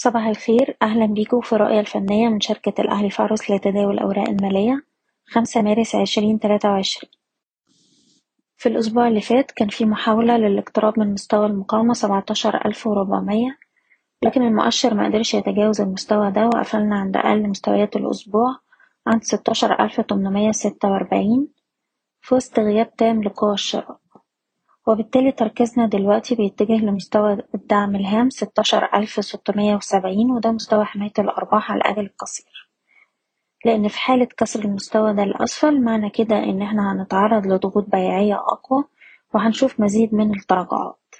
صباح الخير. أهلا بيكم في الرؤية الفنية من شركة الأهلي فارس لتداول الأوراق المالية. خمسة مارس عشرين تلاتة وعشرين. في الأسبوع اللي فات كان في محاولة للاقتراب من مستوى المقاومة سبعتاشر ألف وربعمية. لكن المؤشر مقدرش يتجاوز المستوى ده وقفلنا عند أقل مستويات الأسبوع عند ستاشر ألف تمنمية ستة وأربعين في وسط غياب تام لقوى الشراء. وبالتالي تركيزنا دلوقتي بيتجه لمستوى الدعم الهام ستاشر ألف ستمية وسبعين وده مستوى حماية الأرباح على الأجل القصير. لأن في حالة كسر المستوى ده لأسفل معنى كده إن إحنا هنتعرض لضغوط بيعية أقوى وهنشوف مزيد من التراجعات.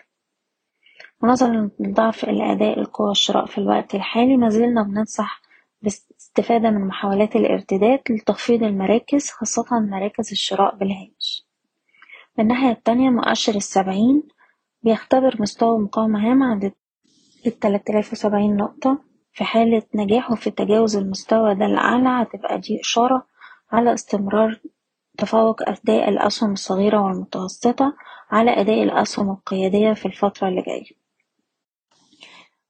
ونظرا لضعف الأداء القوى الشراء في الوقت الحالي مازلنا بننصح بالاستفادة من محاولات الارتداد لتخفيض المراكز خاصة مراكز الشراء بالهامش. الناحية التانية مؤشر السبعين بيختبر مستوى مقاومة هام عند التلات آلاف وسبعين نقطة في حالة نجاحه في تجاوز المستوى ده الأعلى. هتبقى دي إشارة على استمرار تفوق أداء الأسهم الصغيرة والمتوسطة على أداء الأسهم القيادية في الفترة اللي جاية.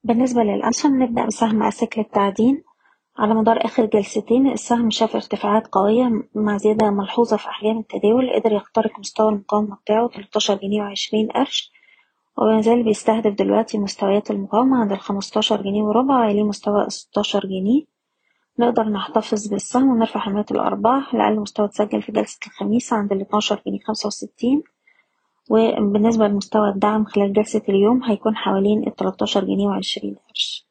بالنسبة للأسهم نبدأ بسهم أسك للتعدين على مدار آخر جلستين السهم شاف ارتفاعات قوية مع زيادة ملحوظة في أحجام التداول قدر يخترق مستوى المقاومة بتاعه تلتاشر جنيه وعشرين قرش ومازال بيستهدف دلوقتي مستويات المقاومة عند الخمستاشر جنيه وربع ويليه مستوى ستاشر جنيه. نقدر نحتفظ بالسهم ونرفع حماية الأرباح لأقل مستوى اتسجل في جلسة الخميس عند الاتناشر جنيه خمسة وستين. وبالنسبة لمستوى الدعم خلال جلسة اليوم هيكون حوالين التلاتاشر جنيه وعشرين قرش.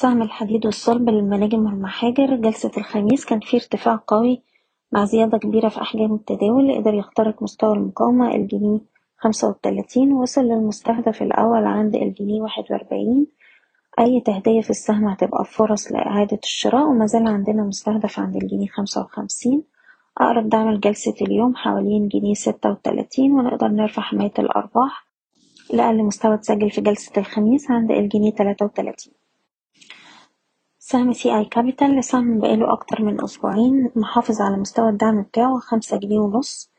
سهم الحديد والصلب للمناجم والمحاجر جلسة الخميس كان فيه ارتفاع قوي مع زيادة كبيرة في أحجام التداول. قدر يخترق مستوى المقاومة الجنيه خمسة وتلاتين. وصل للمستهدف الأول عند الجنيه واحد وأربعين. أي تهدية في السهم هتبقى فرص لإعادة الشراء. ومازال عندنا مستهدف عند الجنيه خمسة وخمسين. أقرب دعم لجلسة اليوم حوالين جنيه ستة وتلاتين. ونقدر نرفع حماية الأرباح لأقل مستوى اتسجل في جلسة الخميس عند الجنيه تلاتة وتلاتين. سهم سي آي كابيتال سهم بقاله أكتر من أسبوعين محافظ على مستوى الدعم بتاعه خمسة جنيه ونص.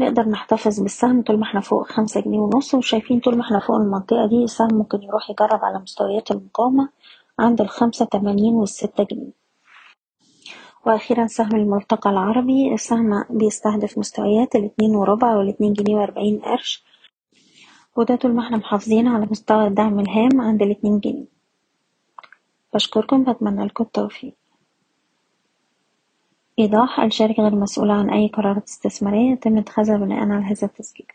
نقدر نحتفظ بالسهم طول ما إحنا فوق خمسة جنيه ونص وشايفين طول ما إحنا فوق المنطقة دي السهم ممكن يروح يجرب على مستويات المقاومة عند الخمسة تمانين والستة جنيه. وأخيرا سهم الملتقى العربي السهم بيستهدف مستويات الاتنين وربع والاتنين جنيه وأربعين قرش وده طول ما إحنا محافظين على مستوى الدعم الهام عند الاتنين جنيه. بشكركم بتمنى لكم التوفيق. إيضاح الشركة غير مسؤولة عن أي قرارات استثمارية يتم اتخاذها بناء على هذا التسجيل.